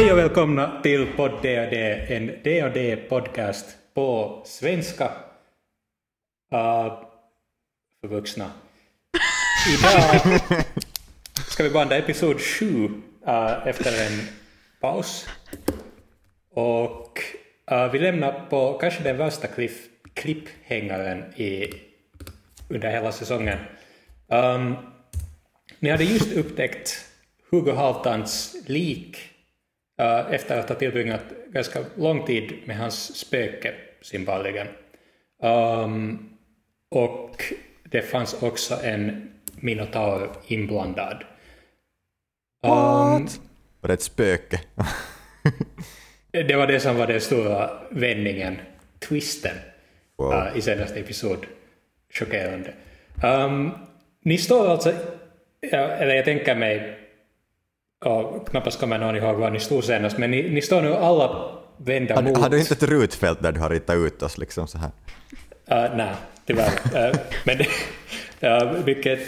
Hej och välkomna till podd D&D, en D&D podcast på svenska uh, för vuxna. Idag ska vi banda episod 7 uh, efter en paus. Och uh, vi lämnar på kanske den värsta cliff, klipphängaren i, under hela säsongen. Um, ni hade just upptäckt Hugo Haltans lik efter att ha tillbringat ganska lång tid med hans spöke, synbarligen. Um, och det fanns också en minotaur inblandad. Um, Var det ett spöke? det var det som var den stora vändningen, twisten, Wow. uh, i senaste episod. Chockerande. Um, ni står alltså, ja, eller jag tänker mig, och knappast kommer någon ihåg var ni stod senast, men ni, ni står nu alla vända Har, mot... har du inte ett rutfält där du har ritat ut oss liksom så här? Uh, nej, tyvärr. Uh, men uh, vilket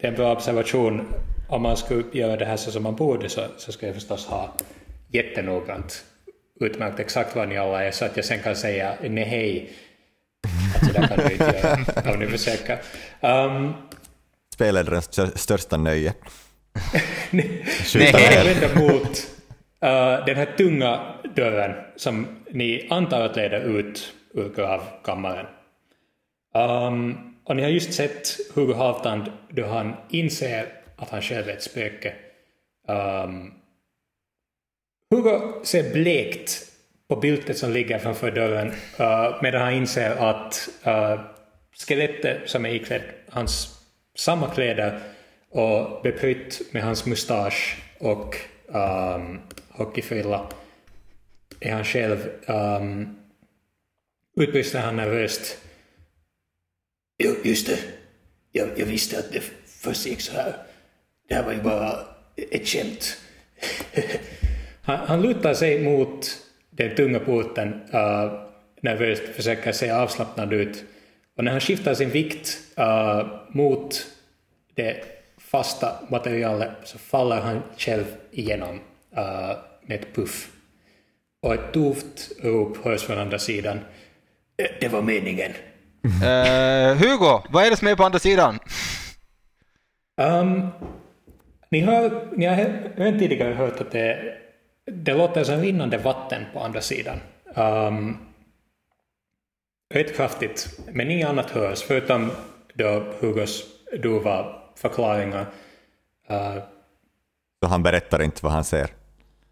det är en bra observation. Om man skulle göra det här så som man borde så, så ska jag förstås ha jättenoggrant utmärkt exakt var ni alla är så att jag sen kan säga nej hej. Så där kan du inte göra om ni försöker. Um, Spelledarens stör- största nöje. Skjuta ner. vända mot uh, den här tunga dörren som ni antar att leder ut ur gravkammaren. Um, och ni har just sett Hugo Halvtand då han inser att han själv är ett spöke. Um, Hugo ser blekt på byltet som ligger framför dörren uh, medan han inser att uh, skelettet som är iklädd hans samma kläder och beprytt med hans mustasch och um, hockeyfrilla är han själv. Um, utbrister han nervöst. Jo, just det. Jag, jag visste att det först gick så här. Det här var ju bara ett skämt. han, han lutar sig mot den tunga porten uh, nervöst, försöker se avslappnad ut. Och när han skiftar sin vikt uh, mot det fasta materialet så faller han själv igenom uh, med ett puff. Och ett dovt rop hörs från andra sidan. "Eh, Det var meningen. Eh, Hugo, vad är det som är på andra sidan? Um, ni, hör, ni har även tidigare hört att det, det låter som rinnande vatten på andra sidan. Um, rätt kraftigt, men inget annat hörs förutom då Hugos dova förklaringar. Uh, Så han berättar inte vad han ser.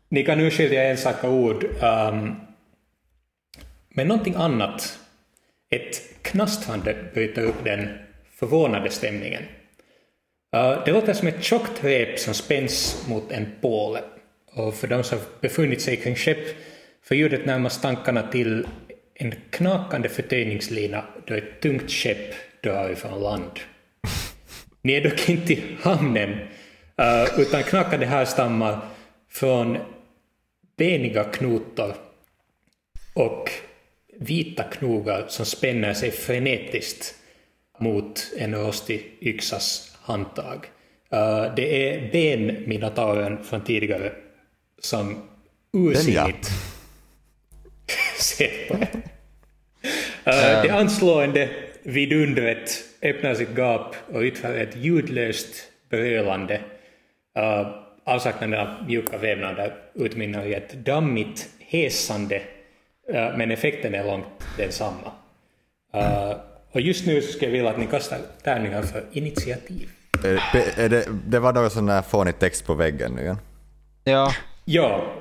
ni kan urskilja enstaka ord, um, men någonting annat. Ett knastrande bryter upp den förvånade stämningen. Uh, det låter som ett tjockt rep som spänns mot en påle. Och för de som befunnit sig kring skepp för ljudet närmast tankarna till en knakande förtöjningslina då ett tungt skepp drar ifrån land. Ni är dock inte i hamnen, uh, utan knakande härstammar från beniga knotor och vita knogar som spänner sig frenetiskt mot en rostig yxas handtag. Uh, det är benminotauren från tidigare som ursinnigt ser på. Uh, det anslående vidundret öppnar sitt gap och utför ett ljudlöst brölande. Uh, avsaknaden av mjuka vävnader utmynnar i ett dammigt hesande, uh, men effekten är långt densamma. Uh, och just nu så ska jag vilja att ni kastar tärningar för initiativ. Är, är det, det var någon sån där fånig text på väggen nu igen. Ja, Ja,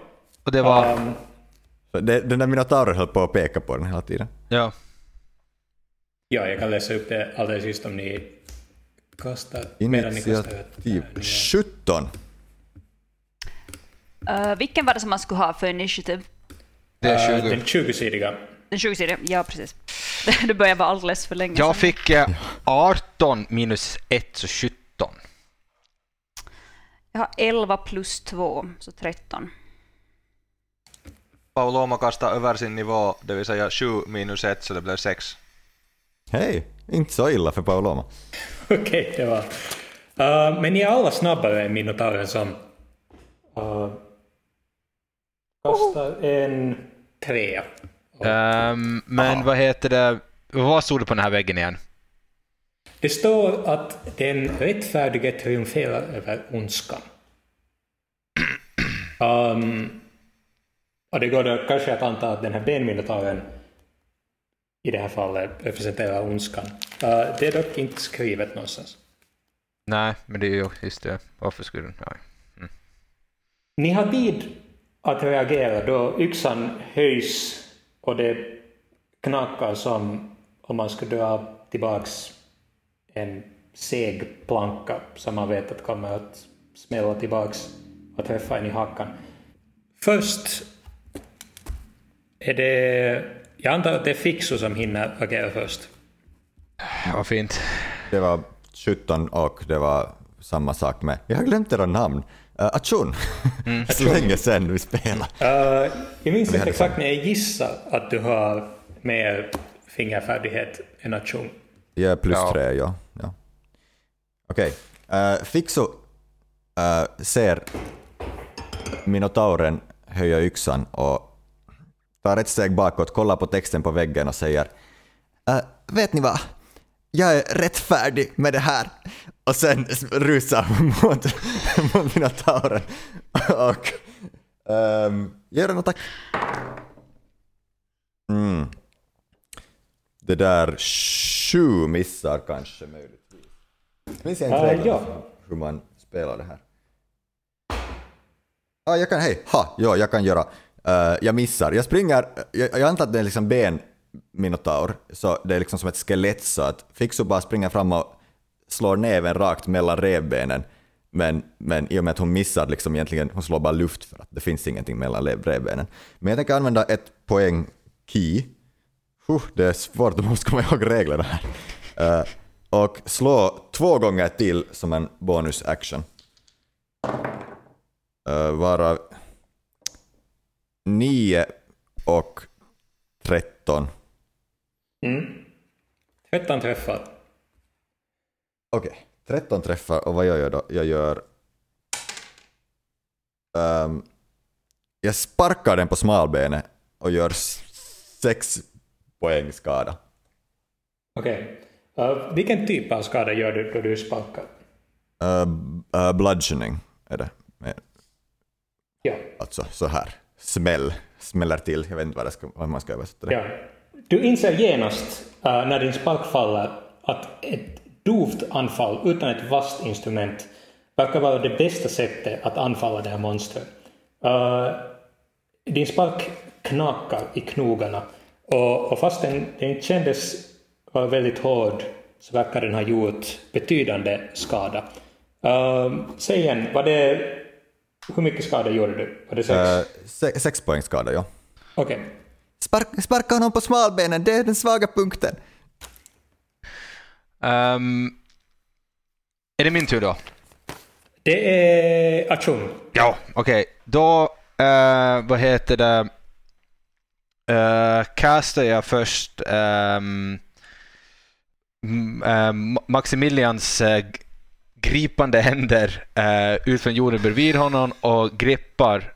och det var... um, det, den där minotauren höll på att peka på den hela tiden. Ja. Ja, jag kan läsa upp det alldeles just om ni kastar. medan ni kastar Initiativ tärningar. 17. Uh, vilken var det som man skulle ha för initiativ? Det är Uh, 20. den 20-sidiga. Den 20 Ja, precis. det börjar vara alldeles för länge Jag sedan. fick eh, 18 minus 1, så 17. Jag har 11 plus 2, så 13. Pauloma kastar över sin nivå, det vill säga 7 minus 1, så det blir 6. Hej, inte så illa för Pauloma. Okej, det var... Uh, men ni är alla snabbare än minotauren som... Uh, Kastar en trea. Ehm, men vad heter det? Vad stod det på den här väggen igen? Det står att den rättfärdige triumferar över ondskan. Um, och det går då kanske att anta att den här benminotauren i det här fallet representerar ondskan. Uh, det är dock inte skrivet någonstans. Nej, men det är ju just det. Varför skulle den... Ja. Ni har tid att reagera då yxan höjs och det knakar som om man skulle dra tillbaks en seg planka som man vet att kommer att smälla tillbaks och träffa en i hakan. Först är det... Jag antar att det är Fixo som hinner agera först. Vad fint. Det var 17 och det var samma sak med... Jag har glömt era namn. Uh, Achun. Mm. Så länge sedan vi spelade. Uh, jag minns inte exakt men jag gissar att du har mer fingerfärdighet än Achung. Jag är plus Ja. tre, ja. ja. Okej. Uh, Fixo uh, ser Minotauren höja yxan och tar ett steg bakåt, kollar på texten på väggen och säger "Eh, Vet ni vad? Jag är rättfärdig med det här. Och sen rusar mot, mot Minotauren och um, gör en attack. Mm. Det där sju missar kanske möjligtvis. Minns jag inte reglerna ja. för hur man spelar det här? Ah, jag kan, hej, ha, ja, jag kan göra. Uh, jag missar. Jag springer, jag, jag antar att det är liksom ben minotaur, så det är liksom som ett skelett så att Fixo bara springer fram och slår näven rakt mellan revbenen. Men, men i och med att hon missar liksom egentligen, hon slår bara luft för att det finns ingenting mellan revbenen. Men jag tänker använda ett poäng key. Uh, det är svårt, du måste komma ihåg reglerna här. Uh, och slå två gånger till som en bonus action. Uh, varav 9 och 13. Mm. 13 träffar. Okej, 13 träffar och vad gör jag då? Jag gör... Ehm, jag sparkar den på smalbenet och gör 6 poäng skada. Okej. Uh, vilken typ av skada gör du då du sparkar? Uh, uh, bludgeoning är det. Ja. Alltså så här. Smäll. Smäller till. Jag vet inte vad, ska, vad man ska översätta det. ja. Du inser genast uh, när din spark faller att ett dovt anfall utan ett vasst instrument verkar vara det bästa sättet att anfalla det här monstret. Uh, din spark knakar i knogarna och, och fast den, den kändes vara väldigt hård så verkar den ha gjort betydande skada. Uh, säg igen, var det, hur mycket skada gjorde du? Var det sex? Uh, se, sex poäng skada, ja. Okej. Spark, sparka honom på smalbenen, det är den svaga punkten. Ehm, är det min tur då? Det är Achung. Ja, okej. Då, eh, vad heter det, uh, castar jag först um, Maximilians eh, g- gripande händer eh, ut från jorden bredvid honom och greppar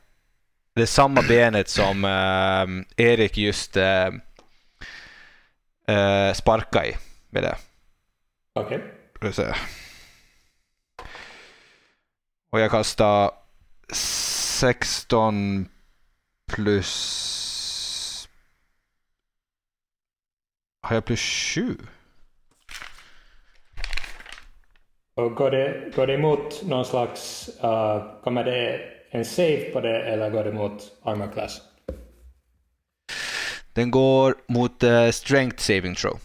det samma benet som eh, Erik just uh, uh, sparkade i. Med det. Okej. Se. Och jag kastar 16 plus... Har jag plus 7? Och går det, går det emot någon slags... Uh, kommer det en save på det eller går det mot armor class? Den går mot eh, strength saving throw.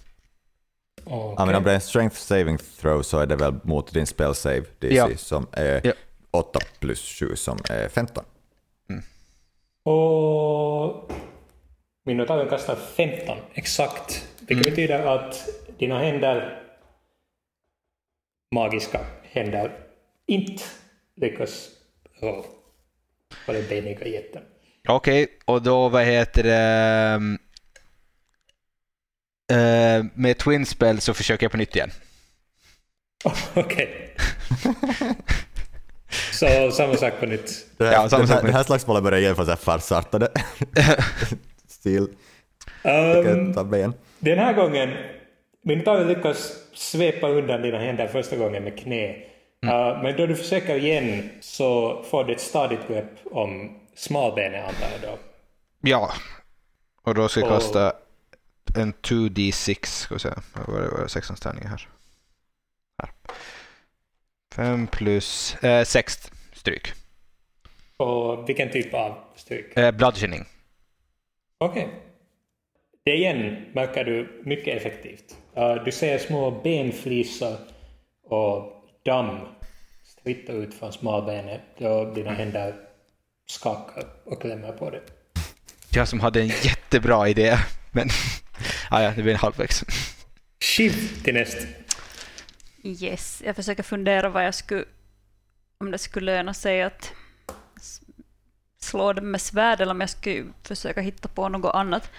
Om det är en strength saving throw så är det väl mot din spell save DC Ja. som är Ja. 8 plus 7 som är 15. Och Minotauren kastar 15 exakt. Vilket betyder att dina händer, magiska händer, inte lyckas rå på den beniga jätten. Okej, och då vad heter det... eh, med twin spell så försöker jag på nytt igen. Okej. Så samma sak på nytt. Det här, Ja, samma det sak det här slagsmålet börjar så här farsartade stil. Um, Ta ben. den här gången, Minotauro lyckas svepa undan dina händer första gången med knä. Uh, men då du försöker igen så får du ett stadigt grepp om smalbenet antar jag då. Ja. Och då ska jag Och- kasta en 2D6. Ska vi se. Vad var det? 16 tärningar här. här. 5 plus 6 stryk. Och vilken typ av stryk? Eh, bludgeoning. Okej. Det igen märker du mycket effektivt. Uh, du ser små benflisor och damm stritta ut från smalbenet då dina händer skakar och klämmer på det. Jag som hade en jättebra idé. Men ah, ja, det blir halvvägs. Shiv till näst. Yes, jag försöker fundera vad jag skulle, om det skulle löna sig att slå dem med svärd eller om jag skulle försöka hitta på något annat.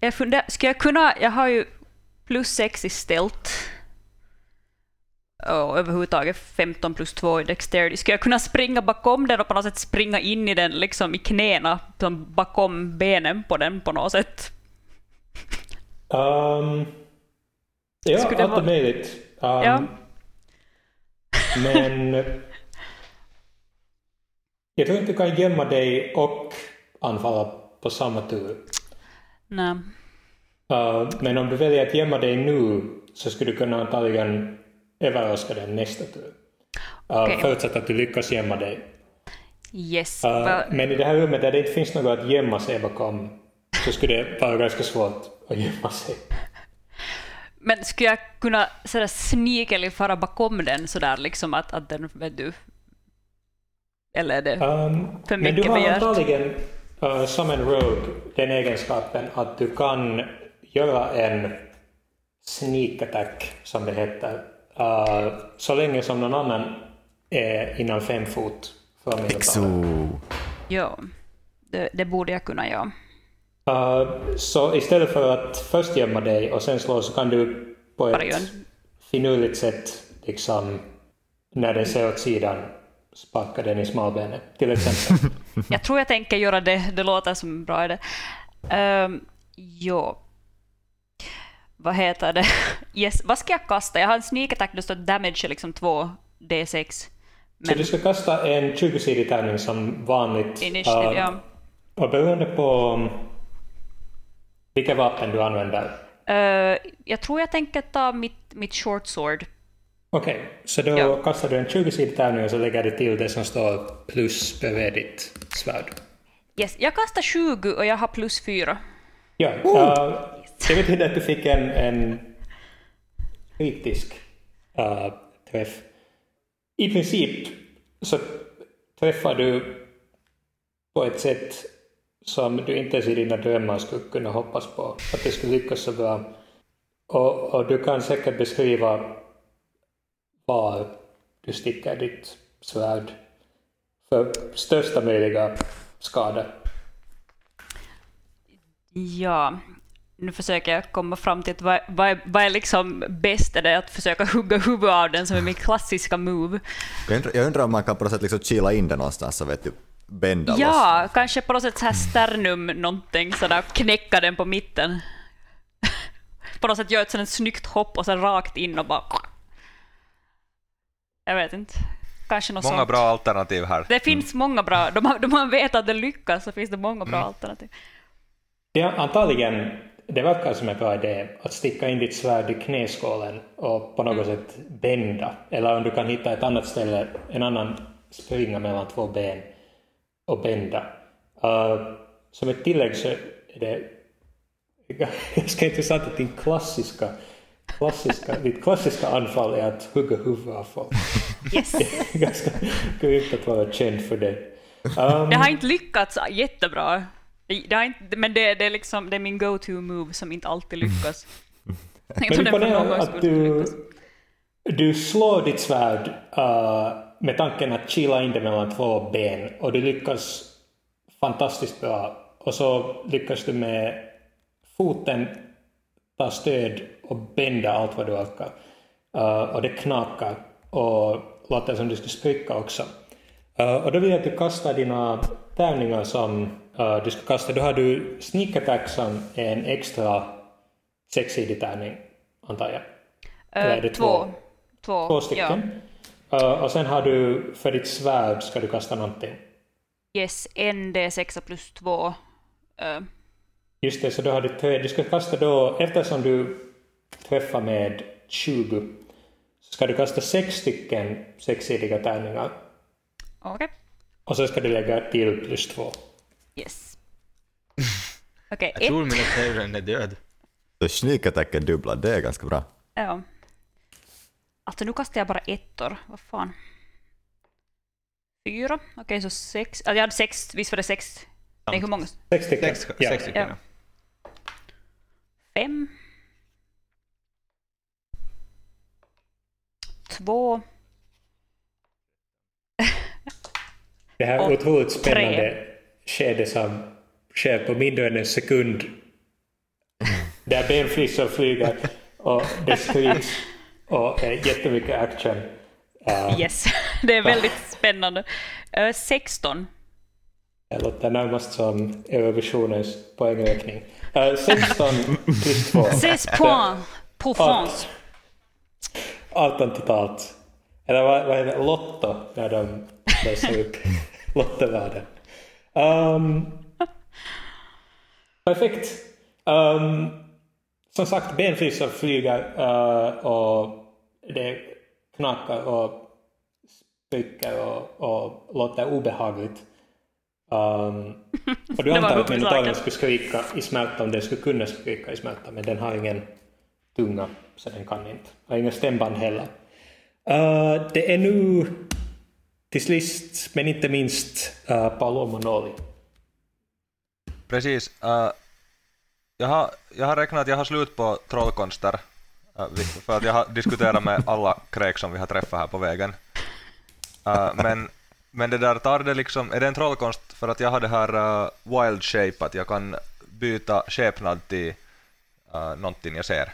Jag funderar, ska jag kunna, jag har ju plus 6 i stelt och överhuvudtaget 15 plus 2 i dexterity. Ska jag kunna springa bakom den och på något sätt springa in i den liksom i knäna, bakom benen på den på något sätt? Um, ja, Skulle är vara- möjligt. Um, Ja. Men jag tror inte du kan gömma dig och anfalla på samma tur. Nej. Uh, men om du väljer att gömma dig nu så skulle du kunna antagligen överraska den nästa tur. Uh, Okej. Förutsatt att du lyckas gömma dig. Yes. Uh, Va- men i det här rummet där det inte finns något att gömma sig bakom så skulle det vara ganska svårt att gömma sig. Men skulle jag kunna sådär sneakily fara bakom den sådär liksom att, att den, vet du... Eller är det... Um, För men du mycket har begärt. antagligen uh, som en rogue den egenskapen att du kan göra en sneak attack som det heter. Uh, så länge som någon annan är inom fem fot från. Exo. Ja, det, det borde jag kunna göra. Uh, så istället för att först gömma dig och sen slå så kan du på ett finurligt sätt liksom när den ser åt sidan sparka den i smalbenet till exempel. Jag tror jag tänker göra det, det låter som en bra idé. Um, jo. Vad heter det? Yes. Vad ska jag kasta? Jag har en sneak attack, det står damage är liksom 2 D6. Så Men du ska kasta en 20-sidig tärning som vanligt. initiative, Uh, ja. Och beroende på um, vilka vapen du använder. Uh, jag tror jag tänker ta mitt, mitt short sword. Okej, så då Ja. kastar du en 20-sidig tärning och så lägger du till det som står plus bredvid ditt svärd. Yes. Jag kastar 20 och jag har plus 4. Ja, uh, det betyder att du fick en, en kritisk uh, träff. I princip så träffar du på ett sätt som du inte ens i dina drömmar skulle kunna hoppas på att det skulle lyckas så bra. Och, och du kan säkert beskriva var du sticker ditt svärd för största möjliga skada. Ja, nu försöker jag komma fram till att vad, vad, är, vad är liksom bäst? Är det att försöka hugga huvudet av den som är min klassiska move? Jag undrar, jag undrar om man kan på något sätt liksom kila in den någonstans så vet du, bända Ja, kanske på något sätt så här sternum någonting sådär, knäcka den på mitten. på något sätt göra ett sådant snyggt hopp och sen rakt in och bara... Jag vet inte. Kanske något Många sånt. bra alternativ här. Det finns många bra, de, har- de man vet att det lyckas så finns det många bra alternativ. Ja, antagligen, det verkar som en bra idé att sticka in ditt svärd i knäskålen och på något sätt bända. Eller om du kan hitta ett annat ställe, en annan springa mellan två ben och bända. Uh, som ett tillägg så är det ganska intressant att din klassiska, klassiska, ditt klassiska anfall är att hugga huvudet av folk. Yes. ganska grymt att vara känd för det. Um, Det har inte lyckats jättebra. Det det har inte, men det, det, är liksom, det är min go-to move som inte alltid lyckas. Jag Men tror ponerar gång att skulle du, lyckas. du slår ditt svärd uh, med tanken att kila in det mellan två ben och du lyckas fantastiskt bra. Och så lyckas du med foten ta stöd och bända allt vad du orkar. Uh, och det knakar och låter som du ska spricka också. Uh, och då vill jag att du kastar dina tärningar som uh, du ska kasta. Då har du sneak attack som en extra sexsidig tärning, antar jag. Eller är det två. två? Två, Två stycken. Uh, och sen har du för ditt svärd ska du kasta någonting. Ja. Yes, en D6 plus två. Just det, så då har du tre. Du ska kasta då, eftersom du träffar med 20, så ska du kasta sex stycken sexsidiga tärningar. Okej. Och så ska du lägga till plus två. Yes. Okej, Jag tror ett. Minotauren är död. Så sneak attack är dubbla, det är ganska bra. Ja. Alltså nu kastar jag bara ettor. Vad fan. Fyra. Okej, så sex. Alltså jag hade sex. Visst var det sex? Nej, hur många? Sex stycken. Sex, sex stycken. Ja. Fem. Två. Det här Och otroligt tre. spännande skede som sker på mindre än en sekund. Där benflissor flyger och det skriks och är jättemycket action. Uh, Yes, det är väldigt spännande. Uh, 16. Det låter närmast som Eurovisionens poängräkning. Uh, 16 plus 2. 16 points pour France. 18 totalt. Eller vad, vad är det? Lotto, när de läser upp lottovärden. Um, perfekt. Um, som sagt, benflissor flyger uh, och det knakar och spricker och, och låter obehagligt. Um, och du antar att minotauren skulle skrika i smärta om den skulle kunna skrika i smärta, men den har ingen tunga, så den kan inte. Har inga stämband heller. Uh, det är nu till sist, men inte minst, uh, Paolo Manoli. Precis. Uh, jag, har, jag har räknat att jag har slut på trollkonster. för att jag har diskuterat med alla kräk som vi har träffat här på vägen. Men, men det där tar det liksom, är det en trollkonst för att jag har det här wild shape, att jag kan byta skepnad till uh, någonting jag ser.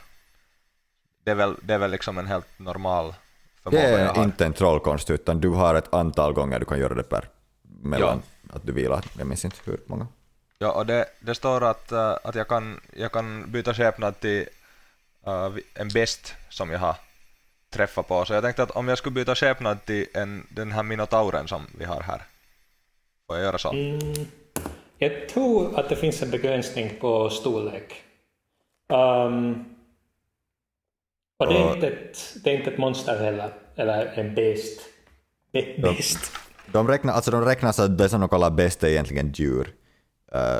Det är väl, det är väl liksom en helt normal Det förmåga jag är har. inte en trollkonst, utan du har ett antal gånger du kan göra det per mellan att du vilar. Jag minns inte hur många. Ja, och det, det står att, äh, att jag, kan, jag kan byta skepnad till vi- en best som jag har träffat på. Så jag tänkte att om jag skulle byta skepnad till en, den här minotauren som vi har här. Får jag göra så? Mm, jag tror att det finns en begränsning på storlek. Um, och det är, inte ett, det är inte ett monster heller, eller en best. Be, best. De räknar, alltså de räknar så att det som de kallar bäst är egentligen djur eh,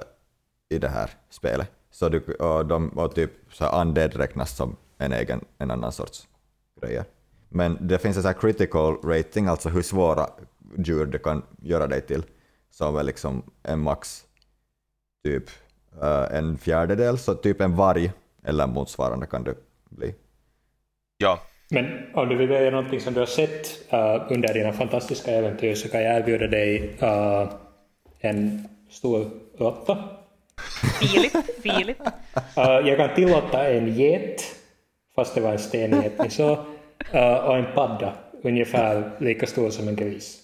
i det här spelet. Så du, och, de, och typ så här undead räknas som en egen, en annan sorts grejer. Men det finns en så här critical rating, alltså hur svåra djur det kan göra dig till, som är liksom en max typ eh, en fjärdedel, så typ en varg eller motsvarande kan du bli. Ja, Men om du vill välja någonting som du har sett uh, under dina fantastiska äventyr så kan jag erbjuda dig uh, en stor råtta. Filip, Filip. Uh, jag kan tillåta en get, fast det var en stenget ni uh, och en padda, ungefär lika stor som en gris.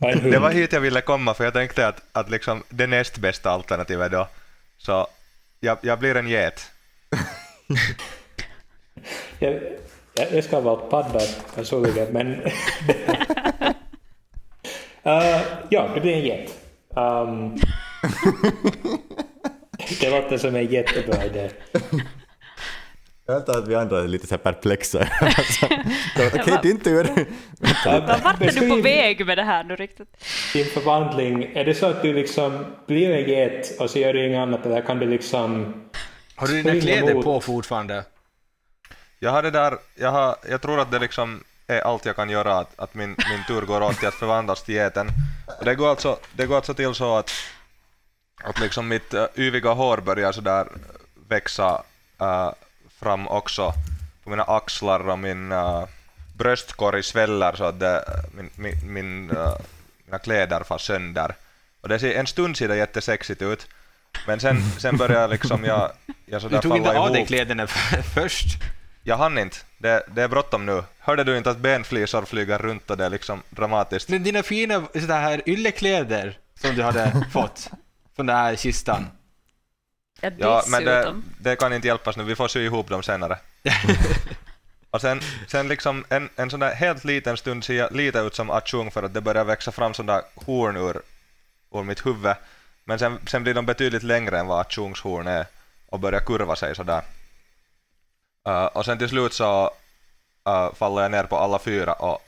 Och en hund. det var hit jag ville komma för jag tänkte att, att liksom det näst bästa alternativet då. Så jag, jag blir en get. jag, jag, jag ska ha valt padda personligen, men... uh, ja, det blir en get. Um, det låter som en jättebra idé. Jag antar att vi andra är lite så här perplexa. Alltså, Okej, din tur. Vart är du på väg med det här nu riktigt? Din förvandling, är det så att du liksom blir en get och så gör du inget annat eller kan du liksom... Har du dina kläder mot- på fortfarande? Jag har det där, jag, har, jag tror att det liksom är allt jag kan göra, att, att min, min tur går åt till att förvandlas till geten. Och det går alltså, det går alltså till så att, att liksom mitt uh, yviga hår börjar sådär växa äh, fram också på mina axlar och min uh, bröstkorg sväller så att det, min, min, min, äh, mina kläder far sönder. Och det ser, en stund ser det jättesexigt ut, men sen, sen börjar liksom jag, jag Du sådär tog inte falla av dig ihop. kläderna först? Jag hann inte. Det, det är bråttom nu. Hörde du inte att benflisor flyger runt och det är liksom dramatiskt? Men dina fina sådär här yllekläder som du hade fått från den här kistan. Ja, Ja, men det, det kan inte hjälpas nu. Vi får sy ihop dem senare. Och sen, sen liksom en, en sån där helt liten stund ser jag lite ut som Achung för att det börjar växa fram sådana horn ur, ur mitt huvud. Men sen, sen blir de betydligt längre än vad Achungs horn är och börjar kurva sig sådär. Uh, och sen till slut så uh, faller jag ner på alla fyra och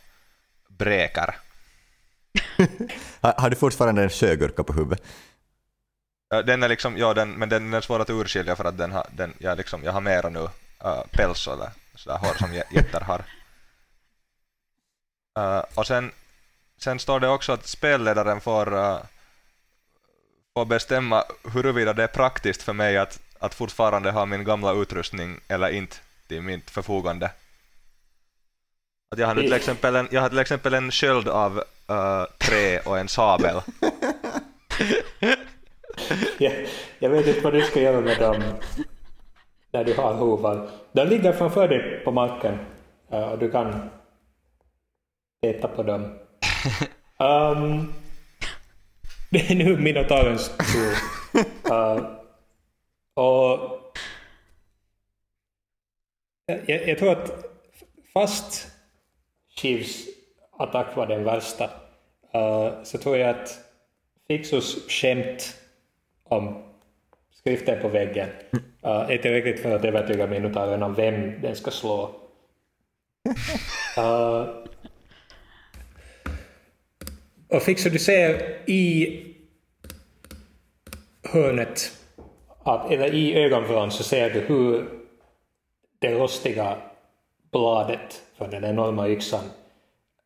bräker. Har, har du fortfarande en sjögurka på huvudet? Uh, den är liksom, ja, den, men den är svår att urskilja för att den har, den, jag, liksom, jag har mera nu uh, päls eller sådär hår som jä- jätter har. Och sen, sen står det också att spelledaren får, får bestämma huruvida det är praktiskt för mig att, att fortfarande ha min gamla utrustning eller inte till mitt förfogande. Att jag, har nu till exempel en, jag har till exempel en sköld av uh, trä och en sabel. Jag, jag vet inte vad du ska göra med dem när du har hovar. De ligger framför dig på marken eh, och du kan leta på dem. Um, det är nu minotaurens tur. Uh, och jag, jag tror att fast Shivs attack var den värsta uh, så tror jag att Fixus skämt om skriften på väggen uh, är tillräckligt för att övertyga minotauren om vem den ska slå. Uh, och Fixus, du ser i hörnet, att, eller i ögonvrån så ser du hur det rostiga bladet från den enorma yxan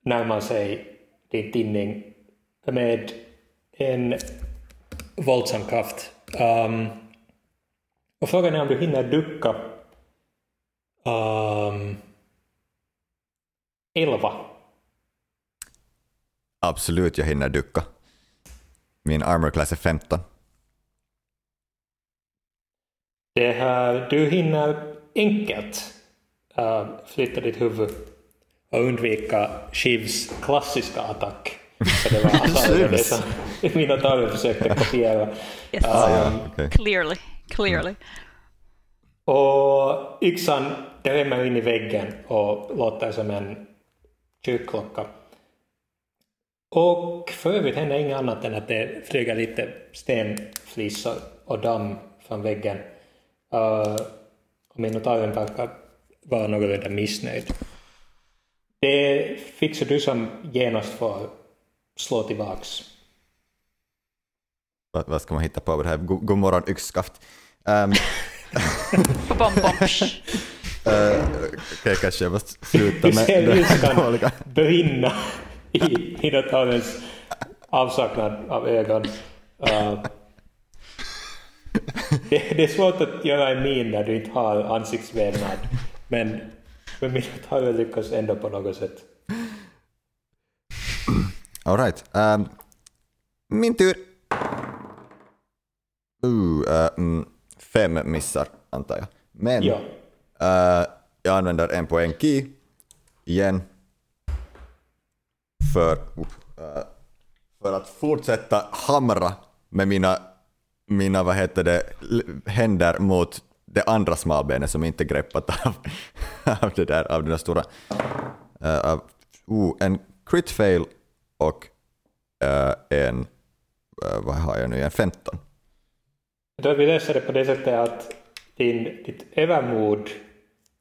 närmar sig din tinning med en våldsam kraft. Um, och frågan är om du hinner ducka. Ehm, um, 11. Absolut, jag hinner ducka. Min armor class är 15. Det här, du hinner enkelt uh, flytta ditt huvud och undvika Shivs klassiska attack. För det var alltså det som Minotaurus försökte kopiera. Yes. Ah, ja, okej. Clearly. Clearly. Och yxan drämmer in i väggen och låter som en kyrkklocka. Och för övrigt händer inget annat än att det flyger lite stenflisor och damm från väggen. Uh, och minotauren verkar vara någorlunda missnöjd. Det fixar du som genast får slå tillbaks. Vad, vad ska man hitta på det här? God, god morgon yxskaft. Um, Bom, bom. uh, Okej, kanske jag måste sluta med det dåliga. brinna i minotaurens avsaknad av ögon. Uh, det, det är svårt att göra en min när du inte har ansiktsvävnad. Men, men minotauren lyckas ändå på något sätt. All right. Um, min tur. Uh, uh, mm, fem missar, antar jag. Men Ja. uh, jag använder en poäng key igen. För, uh, för att fortsätta hamra med mina, mina vad heter det, händer mot det andra smalbenet som inte greppat av, av, det där, av den där stora. Uh, av, uh, en crit fail och uh, en, uh, vad har jag nu, en 15. Då vi löser det på det sättet att din, ditt övermod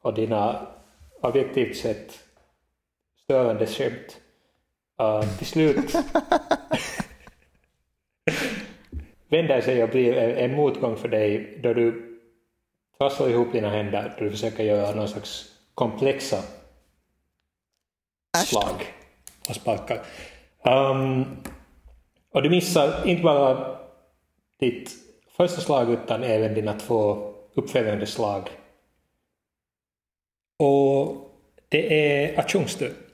och dina objektivt sett störande skämt uh, till slut vänder sig och blir en, motgång för dig då du trasslar ihop dina händer då du försöker göra någon slags komplexa slag och sparkar. Um, och du missar inte bara ditt första slag utan även dina två uppföljande slag. Och det är Achungs tur.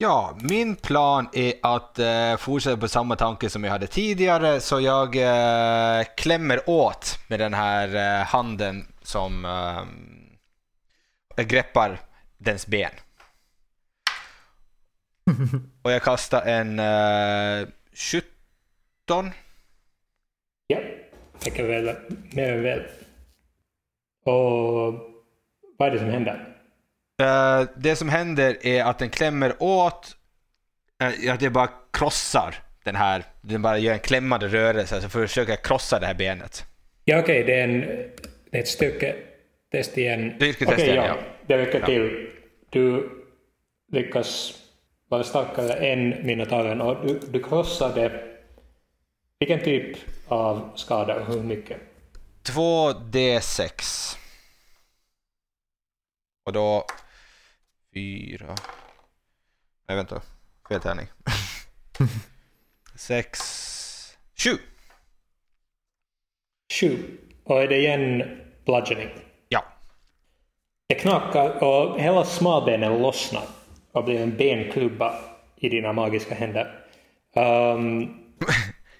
Ja, min plan är att eh, fortsätta på samma tanke som jag hade tidigare, så jag eh, klämmer åt med den här eh, handen som... Eh, greppar dens ben. Och jag kastar en uh, 17. Ja, täcker väl mer än väl. Och vad är det som händer? Uh, det som händer är att den klämmer åt, uh, att det bara krossar den här, den bara gör en klämmande rörelse, så försöker jag krossa det här benet. Ja, okej, det är en, det är ett styrketest igen. Styrketest Okej, igen, ja. ja. Det räcker till. Du lyckas vara starkare än minotauren och du, du krossade vilken typ av skada och hur mycket? 2D6. Och då... Fyra... Nej, vänta. Fel tärning. Sex... Sju! Sju. Och är det igen bludgeoning? Ja. Det knakar och hela smalbenen lossnar och blir en benklubba i dina magiska händer. Um,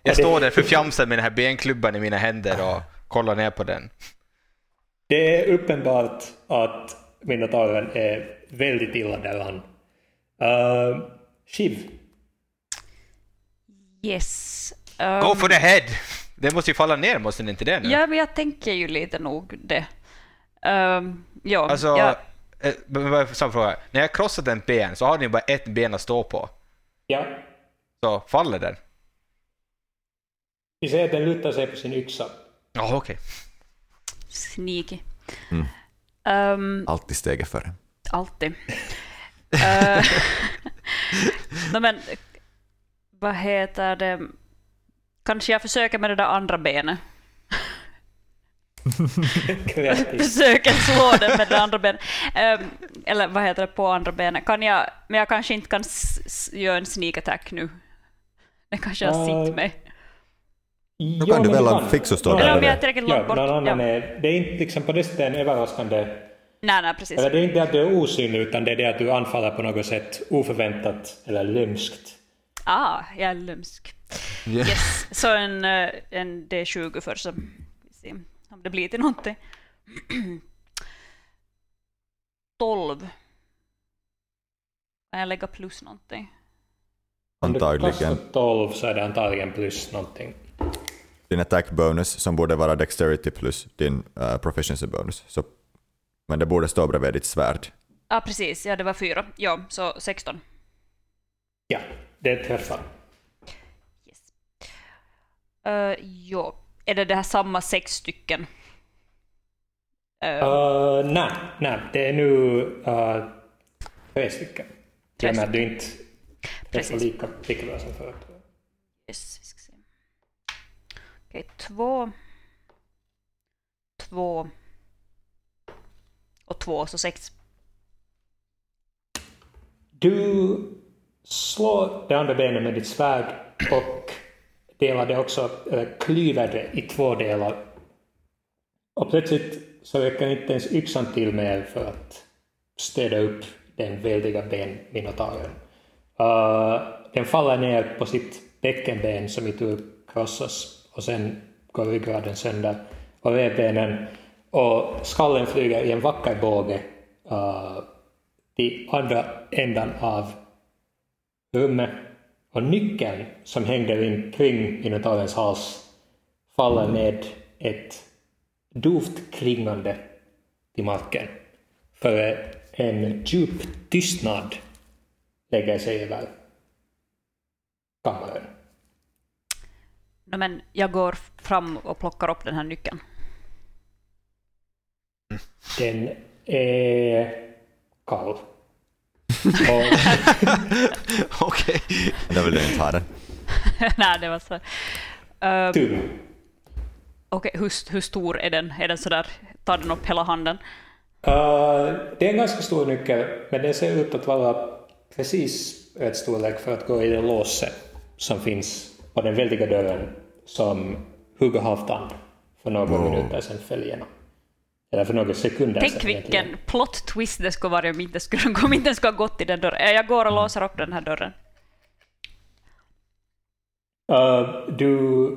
Jag det- står där förfjamsad med den här benklubban i mina händer och kollar ner på den. det är uppenbart att minotauren är väldigt illa däran. Uh, Shiv, Yes. Go Um, for the head! Den måste ju falla ner, måste den inte det nu? ja, men jag tänker ju lite nog det. Um, ja, Alltså, ja, eh, samma fråga. När jag krossat en ben så har den ju bara ett ben att stå på. ja. Så faller den? Vi ser att den lutar sig på sin yxa. Ja, okej. sneaky. Mm. Um, Alltid steget före. Alltid. uh, no, men, vad heter det? Kanske jag försöker med det där andra benet. Försöker slå den med det andra benet. Um, eller vad heter det på andra benet? Kan jag, men jag kanske inte kan göra en sneak attack nu. Den kanske har Uh, sitt mig. Då kan du väl Fixus stå där Eller om jag är tillräckligt långt ja, bort. Ja. är, det är inte liksom på det sättet en överraskande... Nej, nej, precis. Eller det är inte att du är osynlig utan det är det att du anfaller på något sätt oförväntat eller lömskt. Ah, jag är lömsk. Yes. Så en, eh, en D20 för så vi ser om det blir till någonting. 12. Kan jag lägga plus någonting? Om du Antagligen. kastar 12 så är det antagligen plus någonting. Din attack bonus som borde vara dexterity plus din uh, proficiency bonus. Så, men det borde stå bredvid ditt svärd. Ja, ah, precis. Ja, det var fyra. Ja, så 16. Ja, det träffar. Yes. Uh, ja. Är det det här samma sex stycken? Uh, Uh, nej, nej, det är nu uh, tre stycken. Tre att du inte träffar Precis. lika, lika bra som förut. Yes, vi ska se. Okej, två. Två. Och två, så sex. Du slår det andra benet med ditt svärd och delar det också, eller klyver det i två delar. Och plötsligt så räcker inte ens yxan till mer för att stödja upp den väldiga benminotauren. Uh, den faller ner på sitt bäckenben som i tur krossas och sen går ryggraden sönder och revbenen och skallen flyger i en vacker båge eh, uh, till andra ändan av rummet och nyckeln som hängde in kring minotaurens hals faller med ett dovt klingande till marken för en djup tystnad lägger sig över kammaren. No, men jag går fram och plockar upp den här nyckeln. Den är kall. Okej. Då vill du inte ha den. Nej, det var så. Uh, tung. Okej, hur, hur stor är den? Är den sådär, tar den upp hela handen? Uh, det är en ganska stor nyckel, men den ser ut att vara precis rätt storlek för att gå i det låset som finns på den väldiga dörren som Hugo Halvtand för några Wow. minuter sedan föll igenom. Eller för några sekunder Tänk sedan egentligen. vilken plot twist det skulle vara om inte skulle, om inte den skulle ha gått i den dörren. Jag går och låser upp den här dörren. Uh, du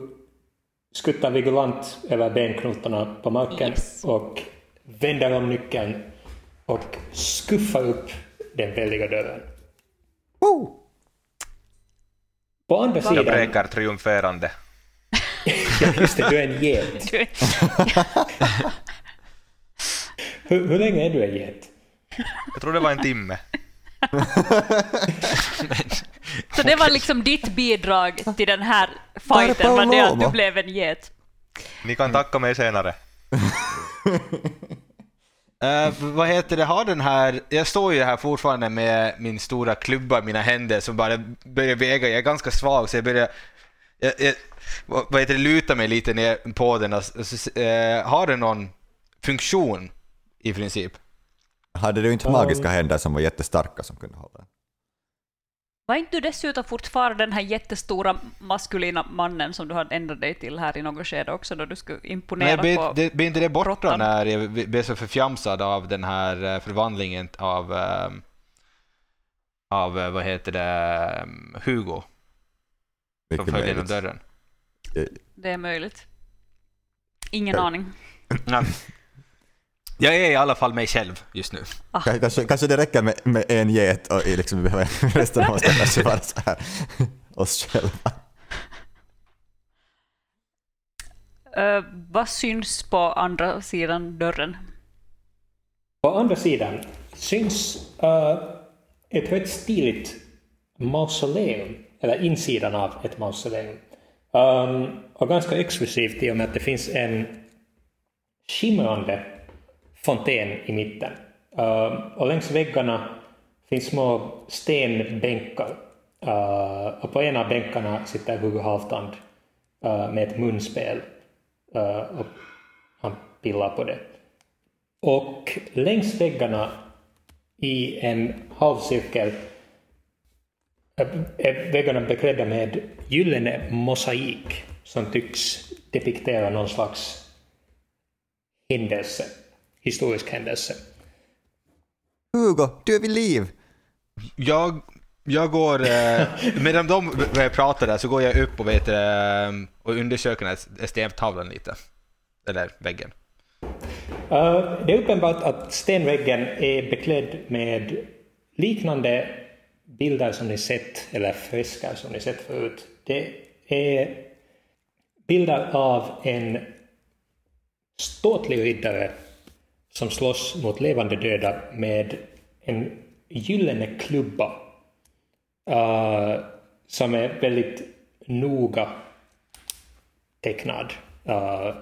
skuttar vigilant över benknotorna på marken Yes. och vänder om nyckeln och skuffar upp den väldiga dörren. Woo! På andra Jag sidan... bräkar triumferande. Ja, just det, du är en get. Hur, hur länge är du en get? Jag tror det var en timme. Så det var liksom ditt bidrag till den här fighten, var det att du blev en get. Ni kan tacka mig senare. Eh, vad heter det, har den här, jag står ju här fortfarande med min stora klubba i mina händer som bara börjar väga, jag är ganska svag så jag börjar, jag, jag, vad heter det, luta mig lite ner på den. och så- eh, har den någon funktion i princip? Hade du inte magiska händer som var jättestarka som kunde hålla den? Var inte du dessutom fortfarande den här jättestora maskulina mannen som du hade ändrat dig till här i något skede också då du skulle imponera Nej, på... det, blir inte det borta råttan. när jag blev så förfjamsad av den här eh, förvandlingen av, eh, av eh, vad heter det, eh, Hugo som föll genom dörren? Det är möjligt. Ingen aning. Ja. Jag är i alla fall mig själv just nu. K- Kanske, kanske det räcker med, med en get och liksom, vi behöver resten av oss kan kanske vara så här oss själva. Uh, vad syns på andra sidan dörren? På andra sidan syns eh, ett rätt stiligt mausoleum, eller insidan av ett mausoleum. Um, och ganska exklusivt i och med att det finns en skimrande fontän i mitten. Eh, och längs väggarna finns små stenbänkar. Uh, och på en av bänkarna sitter Hugo Halftand uh, eh, med ett munspel. Uh, och han pillar på det. Och längs väggarna i en halvcirkel är- är väggarna beklädda med gyllene mosaik som tycks depiktera någon slags händelse, historisk händelse. Hugo, du är vid liv! Jag, jag går, eh, medan de börjar prata där så går jag upp och, vet, eh, och undersöker den här stentavlan lite. Eller väggen. Uh, det är uppenbart att stenväggen är beklädd med liknande bilder som ni sett, eller fresker som ni sett förut. Det är bilder av en ståtlig riddare som slåss mot levande döda med en gyllene klubba uh, som är väldigt noga tecknad. Uh,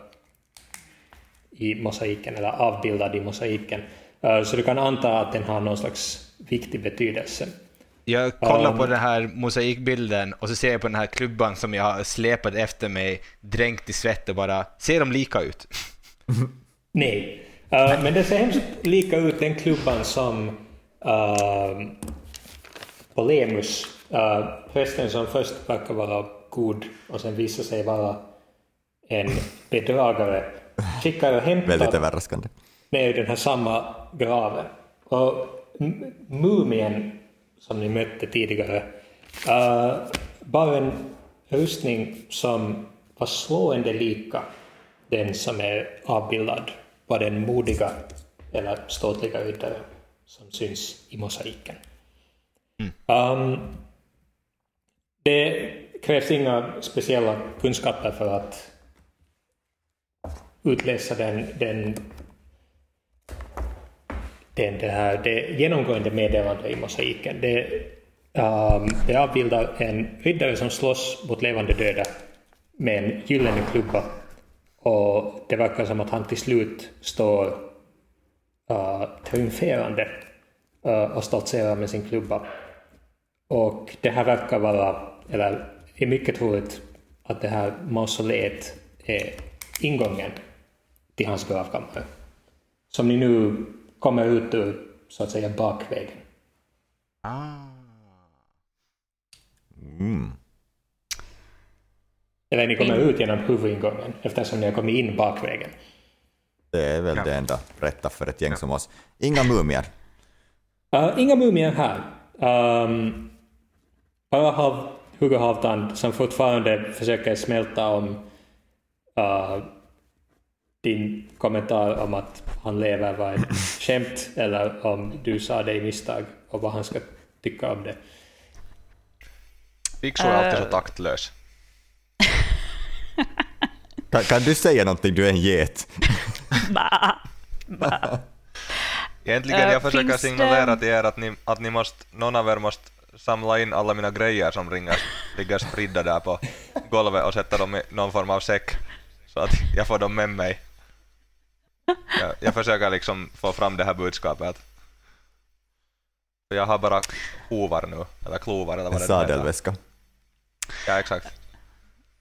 i mosaiken eller avbildad i mosaiken. Eh, Så du kan anta att den har någon slags viktig betydelse. Jag kollar Um. på den här mosaikbilden och så ser jag på den här klubban som jag har släpat efter mig, dränkt i svett och bara, ser de lika ut? Nej, Eh, men det ser hemskt lika ut den klubban som uh, Polemus, uh, prästen som först verkar vara god och sen visar sig vara en bedragare, skickar och Väldigt hämtar överraskande. ner den här samma graven. Och mumien som ni mötte tidigare uh, bar en rustning som var slående lika den som är avbildad på den modiga eller ståtliga riddare som syns i mosaiken. Um, det krävs inga speciella kunskaper för att utläsa den, den den, det här det genomgående meddelande i mosaiken. Det, um, det avbildar en riddare som slåss mot levande döda med en gyllene klubba. Och det verkar som att han till slut står uh, triumferande uh, och stoltserar med sin klubba. Och det här verkar vara, eller är mycket troligt att det här mausoleet är ingången till hans gravkammare som ni nu kommer ut ur, så att säga, bakvägen. Ah. Mm. Eller ni kommer ut genom huvudingången eftersom ni har kommit in bakvägen. Det är väl det enda rätta för ett gäng som oss. Inga mumier. Uh, inga mumier här. Um, bara hav, Hugo Halvtand som fortfarande försöker smälta om uh, din kommentar om att han lever var ett skämt eller om du sa det i misstag och vad han ska tycka om det. Fixo är alltid så Eh. taktlös. Kan, kan du säga någonting? Du är en get. Bah. Bah. Egentligen Eh, jag försöker finns det- signalera till er att, ni, att ni måste, någon av er måste samla in alla mina grejer som ringar, ligger spridda där på golvet och sätta dem i någon form av säck så att jag får dem med mig. Jag, jag försöker liksom få fram det här budskapet. Jag har bara hovar nu, eller klovar eller vad det heter. sadelväska. Ja, exakt.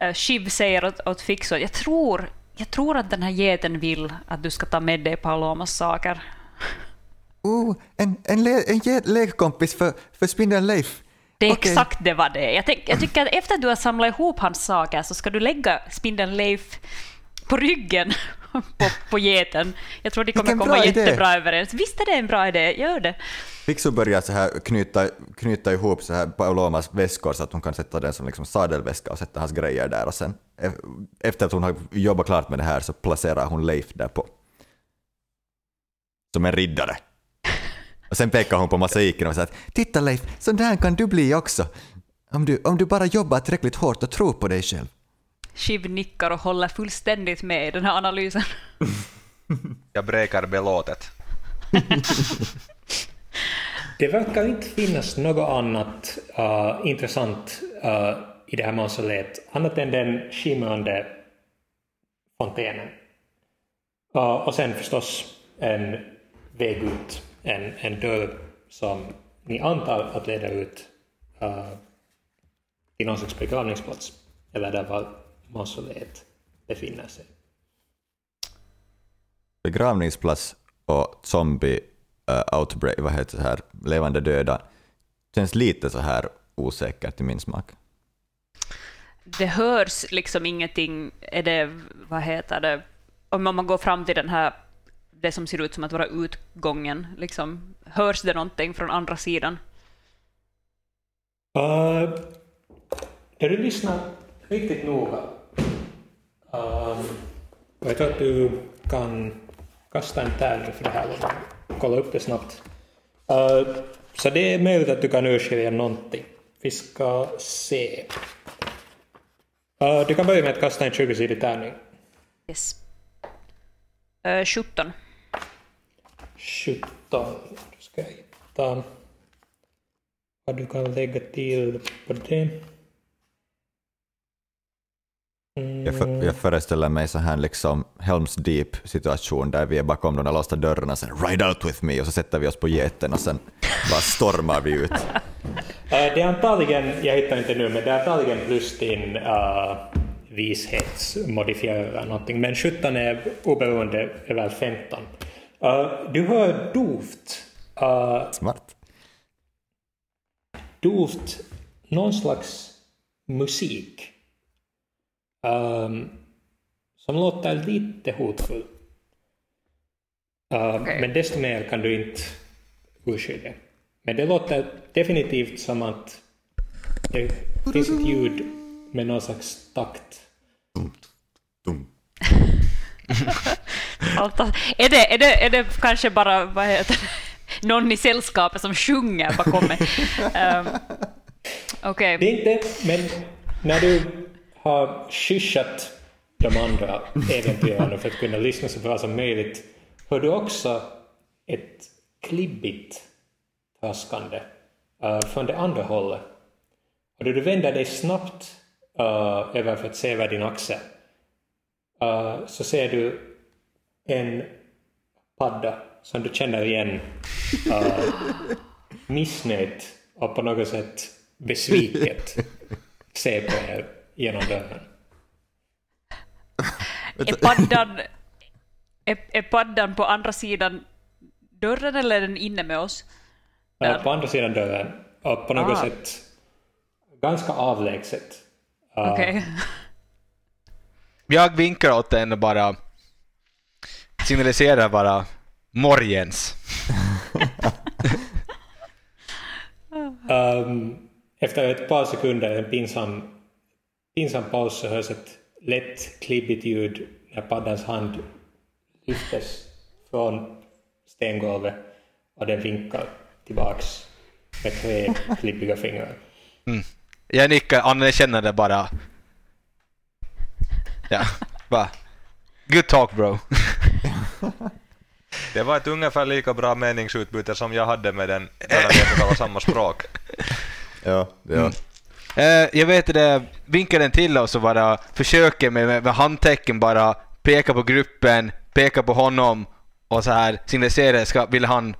Eh, Shiv säger åt, åt Fixo, jag tror, jag tror att den här geten vill att du ska ta med dig Palomas saker. Oh, en, en, le, en get- lekkompis för, för spindeln Leif. Det är Okej. exakt det var det. Jag, tänk, jag tycker att efter att du har samlat ihop hans saker så ska du lägga spindeln Leif på ryggen på, på geten. Jag tror de kommer komma idé. jättebra överens. Visst är det en bra idé, gör det. Fixo börjar så här knyta, knyta ihop så här Palomas väskor så att hon kan sätta den som liksom sadelväska och sätta hans grejer där och sen e- efter att hon har jobbat klart med det här så placerar hon Leif där på. Som en riddare. Och sen pekar hon på mosaiken och säger att titta Leif, sån där kan du bli också. Om du, om du bara jobbar tillräckligt hårt och tror på dig själv. Shiv nickar och håller fullständigt med i den här analysen. Jag bräkar belåtet. Det verkar inte finnas något annat uh, intressant uh, i det här mausoleet annat än den skimrande fontänen. Uh, eh, och sen förstås en väg ut, en, en dörr som ni antar att leder ut uh, till någon slags begravningsplats, eller där var mausoleet befinner sig. Begravningsplats och zombie uh, outbreak, vad heter det här, levande döda, känns lite så här osäkert i min smak. Det hörs liksom ingenting, är det, vad heter det, om man går fram till den här, det som ser ut som att vara utgången, liksom, hörs det någonting från andra sidan? Uh, när du lyssnar riktigt noga, och jag tror att du kan kasta en tärning för det här kolla upp det snabbt. Uh, så det är möjligt att du kan urskilja någonting. Vi ska se. Uh, du kan börja med att kasta en 20-sidig tärning. Yes. Uh, 17. 17. Då ska jag hitta vad du kan lägga till på det. Jag, för, jag föreställer mig så här liksom Helms Deep situation där vi är bakom de där låsta dörrarna sen ride out with me och så sätter vi oss på geten och sen bara stormar vi ut. Uh, det är antagligen, jag hittar inte nu, men det är antagligen plus din uh, vishetsmodifierare någonting. Men 17 är oberoende över 15. Uh, du hör dovt, uh, Smart. dovt någon slags musik um, som låter lite hotfull. Uh, Okej. Men desto mer kan du inte urskilja. Men det låter definitivt som att det finns ett ljud med någon slags takt. Dum. Allt, är, det, är, det, är det kanske bara vad heter det, någon i sällskapet som sjunger bakom mig? Um, Okej, Det är inte, men när du har kyssat de andra äventyrarna för att kunna lyssna så bra som möjligt hör du också ett klibbigt traskande uh, från det andra hållet. Och då du vänder dig snabbt uh, över för att se över din axel uh, så ser du en padda som du känner igen uh, missnöjd och på något sätt besviket se på er genom dörren. är paddan, är, är paddan på andra sidan dörren eller är den inne med oss? Där. på andra sidan dörren och på något Ah. sätt ganska avlägset. Uh, Okej. Jag vinkar åt den och bara signaliserar bara morgens. Um, efter ett par sekunder, en pinsam, pinsam paus, så hörs ett lätt klibbigt ljud när paddans hand lyftes från stengolvet och den vinkar tillbaks med tre klibbiga fingrar. Jag nickar, anerkänner det bara. Ja, bara. Good talk bro. Det var ett ungefär lika bra meningsutbyte som jag hade med den när vi talar samma språk. Ja, ja. Eh, Eh, jag vet det, vinkar den till oss och bara försöker med, med, med handtecken bara peka på gruppen, peka på honom och så här signalisera, ska, vill han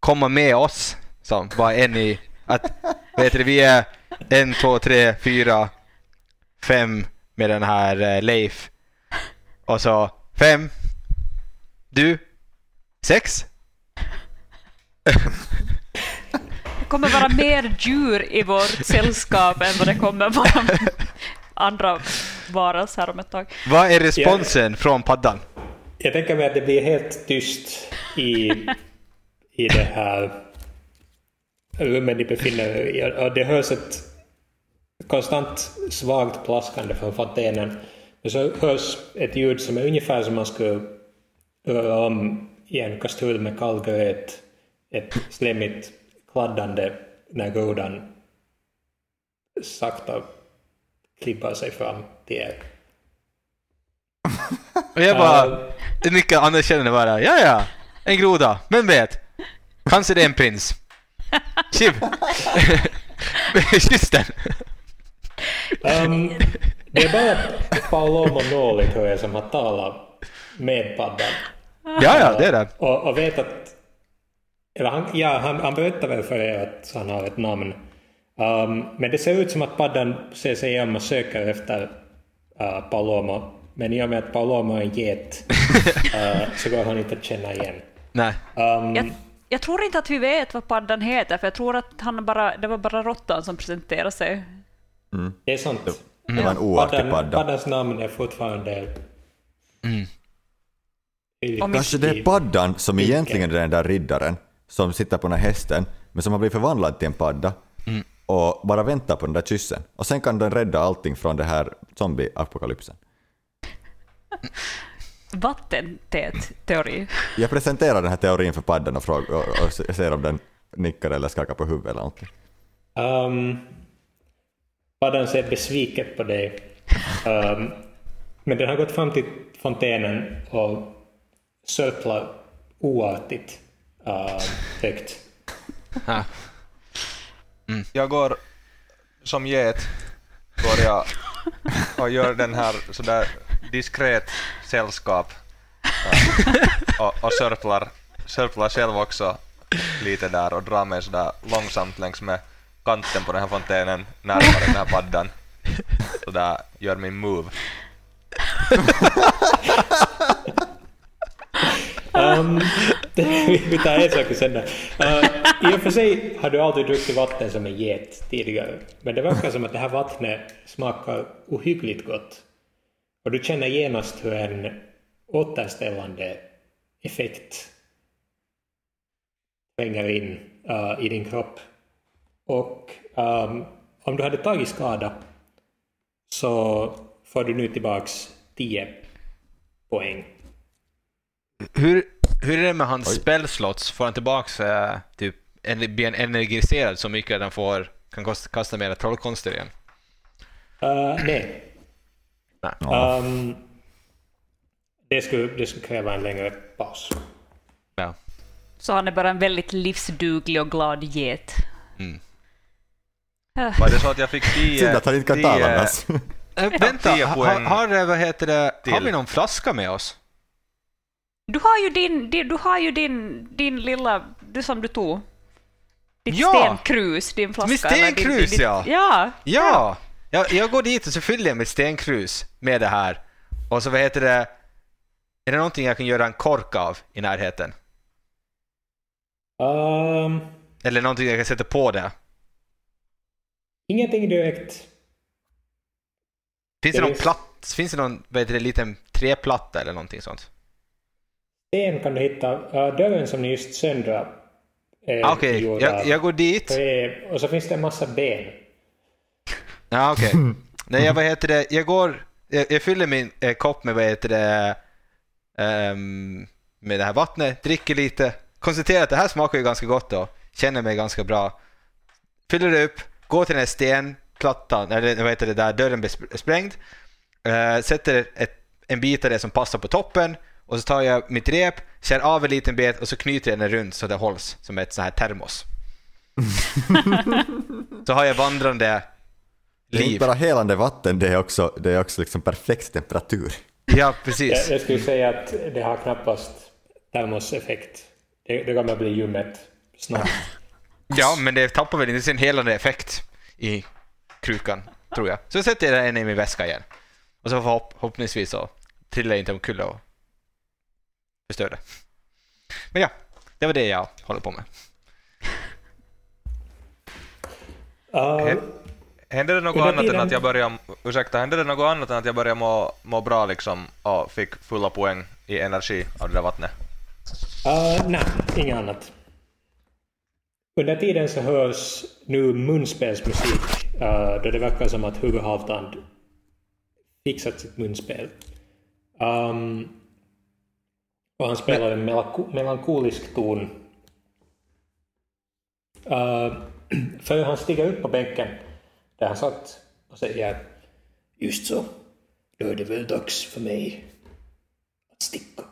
komma med oss? Så, vad är ni? Att, vet du, vi är en, två, tre, fyra, fem med den här eh, Leif. Och så fem. Du. Sex. Kommer vara mer djur i vårt sällskap än vad det kommer vara andra varelser om ett tag. Vad är responsen från paddan? Jag tänker mig att det blir helt tyst i, i det här rummet ni befinner er i. Och det hörs ett konstant svagt plaskande från fontänen. Men så hörs ett ljud som är ungefär som man skulle röra om i en kastrull med kall gröt. Ett slemmigt kladdande när grodan sakta klipper sig fram till er. Och jag bara nickar anerkänner bara, ja ja, en groda, vem vet? Kanske det är en prins. Shiv! Kyss den! Um, det är bara Paolomo Noli tror jag som har talat med paddan. Ja ja, det är det. Och, och vet att... Eller han, ja, han, han berättar väl för er att han har ett namn. Um, men det ser ut som att paddan ser sig om och söker efter uh, Palomo. Men i och med att Palomo är en get uh, så går han inte att känna igen. Nej. Um, Jag, jag tror inte att vi vet vad paddan heter, för jag tror att han bara, det var bara råttan som presenterade sig. det är sant. Det var en oartig Paddan, padda. paddans namn är fortfarande... Mm. Kanske det är paddan som egentligen är den där riddaren som sitter på den här hästen men som har blivit förvandlad till en padda och bara väntar på den där kyssen. Och sen kan den rädda allting från det här zombie-apokalypsen. Vattentät teori. Jag presenterar den här teorin för paddan och, frågar, och, och ser om den nickar eller skakar på huvudet eller någonting. Um, paddan ser besviket på dig. Um, men den har gått fram till fontänen och sörplar oartigt uh, högt. Ja. Jag går som get, går jag och gör den här sådär diskret sällskap Ja. och, och sörplar, sörplar själv också lite där och drar mig sådär långsamt längs med kanten på den här fontänen närmare den här paddan. Sådär gör min move. Ehm, um, vi vi tar en sak sen. där. Uh, I och för sig har du aldrig druckit vatten som en get tidigare, men det verkar som att det här vattnet smakar ohyggligt gott. Och du känner genast hur en återställande effekt tränger in uh, i din kropp. Och um, om du hade tagit skada så får du nu tillbaks 10 poäng. Hur, hur är det med hans spellslots? Får han tillbaks eh, typ, en, blir han energiserad så mycket att han får, kan kosta, kasta mera trollkonster igen? Uh, nej. Nej. Um, det, skulle, det skulle kräva en längre paus. Ja. Så han är bara en väldigt livsduglig och glad get. Mm. Ah, Var det så att jag fick 10... Synd att han inte kan tala oss. Äh, vänta, tio har, har, eh, vad heter det, har vi någon flaska med oss? Du har ju din, din, du har ju din, din lilla, du som du tog. Ditt Ja! stenkrus, din flaska. Mitt stenkrus, din- ja. Ja! Ja! Jag, jag går dit och så fyller jag mitt stenkrus med det här. Och så vad heter det, är det någonting jag kan göra en kork av i närheten? Um, Eller någonting jag kan sätta på det? ingenting direkt. Finns det, Det någon platt, finns det någon, vad heter det, liten träplatta eller någonting sånt? Sten kan du hitta. Uh, dörren som ni just söndrade är Ah, Okej, gjord jag, jag går dit. Och så finns det en massa ben. Ja, okej. Nej, jag, vad heter det, jag går, jag, jag fyller min eh, kopp med, vad heter det, ehm, med det här vattnet, dricker lite, konstaterar att det här smakar ju ganska gott då, känner mig ganska bra. Fyller upp, går till den här stenplattan, eller vad heter det där dörren blir sprängd, eh, sätter ett, en bit av det som passar på toppen och så tar jag mitt rep, skär av en liten bit och så knyter jag den runt så det hålls som ett sånt här termos. så har jag vandrande Det är inte liv. bara helande vatten, det är också, det är också liksom perfekt temperatur. Ja, Jag, precis. jag skulle säga att det har knappast termoseffekt. Det, det kommer bli ljummet snabbt. Ja, men det tappar väl inte sin helande effekt i krukan, tror jag. Så sätter jag den i min väska igen. Och så förhopp- förhoppningsvis så trillar jag inte omkull och förstör det. Men ja, det var det jag håller på med. Uh, Hände det något Under annat än tiden- att jag började, ursäkta, hände det något annat än att jag började må, må bra liksom och fick fulla poäng i energi av det där vattnet? Uh, nej, inget annat. Under tiden så hörs nu munspelsmusik uh, då det verkar som att Hugo Halvtand fixat sitt munspel. Um, och han spelar en melanko- melankolisk ton. Uh, för han stiger upp på bänken där han satt och säger Just så, då är det väl dags för mig att sticka.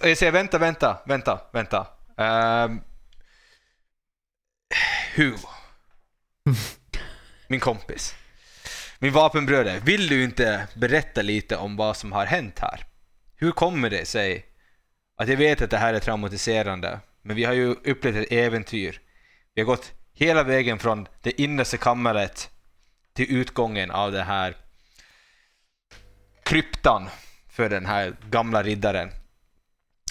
Och jag säger vänta, vänta, vänta, vänta. Ehm, Hugo. Min kompis. Min vapenbröder. Vill du inte berätta lite om vad som har hänt här? Hur kommer det sig att jag vet att det här är traumatiserande, men vi har ju upplevt ett äventyr. Vi har gått hela vägen från det innersta kammaret till utgången av den här kryptan för den här gamla riddaren.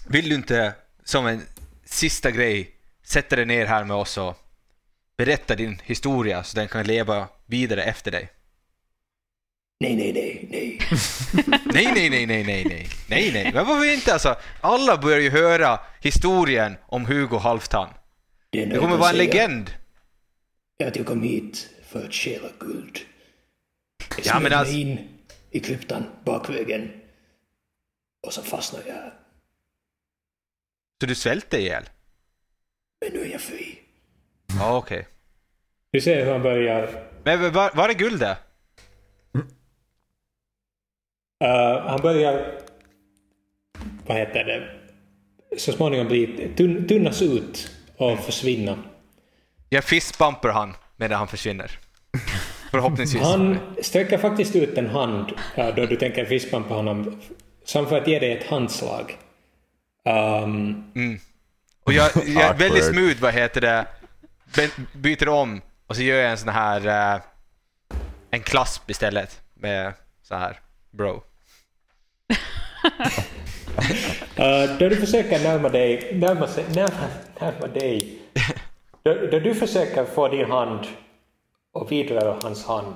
Vill du inte som en sista grej sätta dig ner här med oss och berätta din historia så den kan leva vidare efter dig? Nej, nej, nej, nej. Nej, nej, nej, nej, nej, nej, nej, nej. Men varför inte alltså? Alla börjar ju höra historien om Hugo Halvtan. Det, Det kommer vara en legend. att jag kom hit för att stjäla guld. Jag Ja, men alltså- mig in i kryptan bakvägen och så fastnade jag. Så du svälte ihjäl? Men nu är jag fri. Ja, okej. Du ser hur han börjar... Men var, var är guldet? Uh, han börjar... Vad heter det? Så småningom bli tunn, tunnas ut och försvinna. Jag fistbumpar han medan han försvinner. Förhoppningsvis. Han sträcker faktiskt ut en hand uh, då du tänker fistbumpa honom som för att ge dig ett handslag. Um, Och jag, jag är väldigt smooth, vad heter det, By- byter om och så gör jag en sån här, eh, en klasp istället med så här, bro. Uh, då du försöker närma dig, närma, sig, närma, närma dig, då, då du försöker få din hand och vidröra hans hand,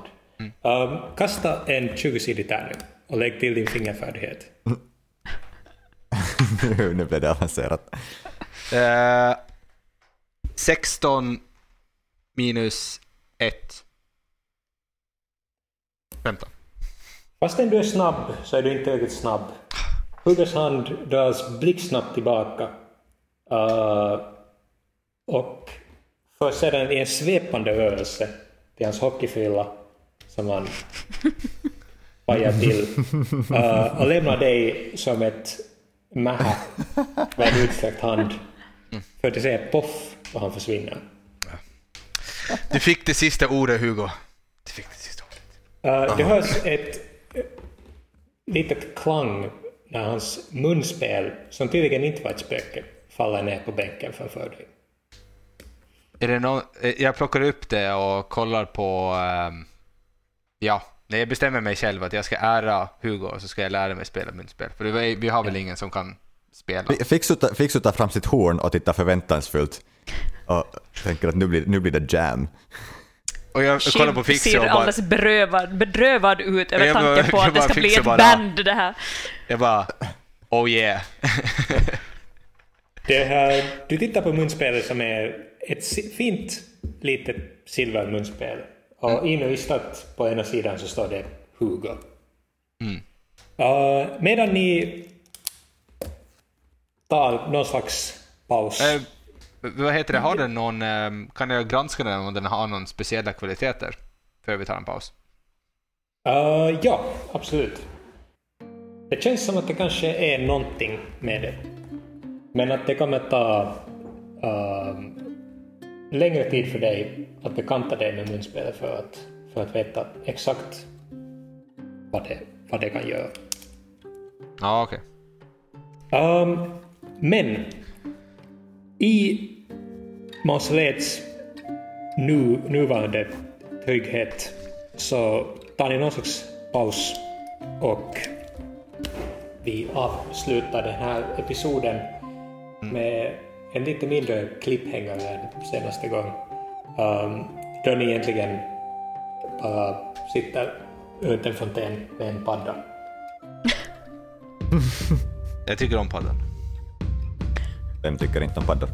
um, kasta en 20-sidig tärning och lägg till din fingerfärdighet. nu blev det avancerat. Eh, 16 minus 1. 15. Fastän du är snabb så är du inte riktigt snabb. Huggers hand dras blixtsnabbt tillbaka. Uh, och för sedan i en svepande rörelse till hans hockeyfrilla som han pajar till. Uh, och lämnar dig som ett mähä med en utsträckt hand. För att säga poff och han försvinner. Du fick det sista ordet Hugo. Du fick det sista ordet. Uh, det hörs ett litet klang när hans munspel, som tydligen inte var ett spöke, faller ner på bänken framför dig. Är det någon, eh, jag plockar upp det och kollar på... ehm, ja, när jag bestämmer mig själv att jag ska ära Hugo så ska jag lära mig spela munspel. För det, vi har väl ingen som kan spela. Fixu tar, Fixu tar fram sitt horn och tittar förväntansfullt och tänker att nu blir, nu blir det jam. Och jag kollar på ser och bara, alldeles bedrövad, bedrövad ut över tanken på att det ska bli ett bara- band det här. jag bara oh yeah. Det här, du tittar på munspelet som är ett fint litet silvermunspel. Och inristat på ena sidan så står det Hugo. Uh, medan ni ta någon slags paus. Eh, vad heter det, har den någon, eh, kan jag granska den om den har någon speciella kvaliteter? För vi tar en paus. Uh, ja, absolut. Det känns som att det kanske är någonting med det. Men att det kommer ta uh, längre tid för dig att bekanta dig med munspelet för att, för att veta exakt vad det, vad det kan göra. Ja, okej. Um, men i mausoleets nu, nuvarande trygghet så tar ni någon slags paus och vi avslutar den här episoden med en lite mindre cliffhanger än senaste gång. Um, då ni egentligen bara sitter runt en fontän med en padda. Jag tycker om paddan. Vem tycker inte om paddor?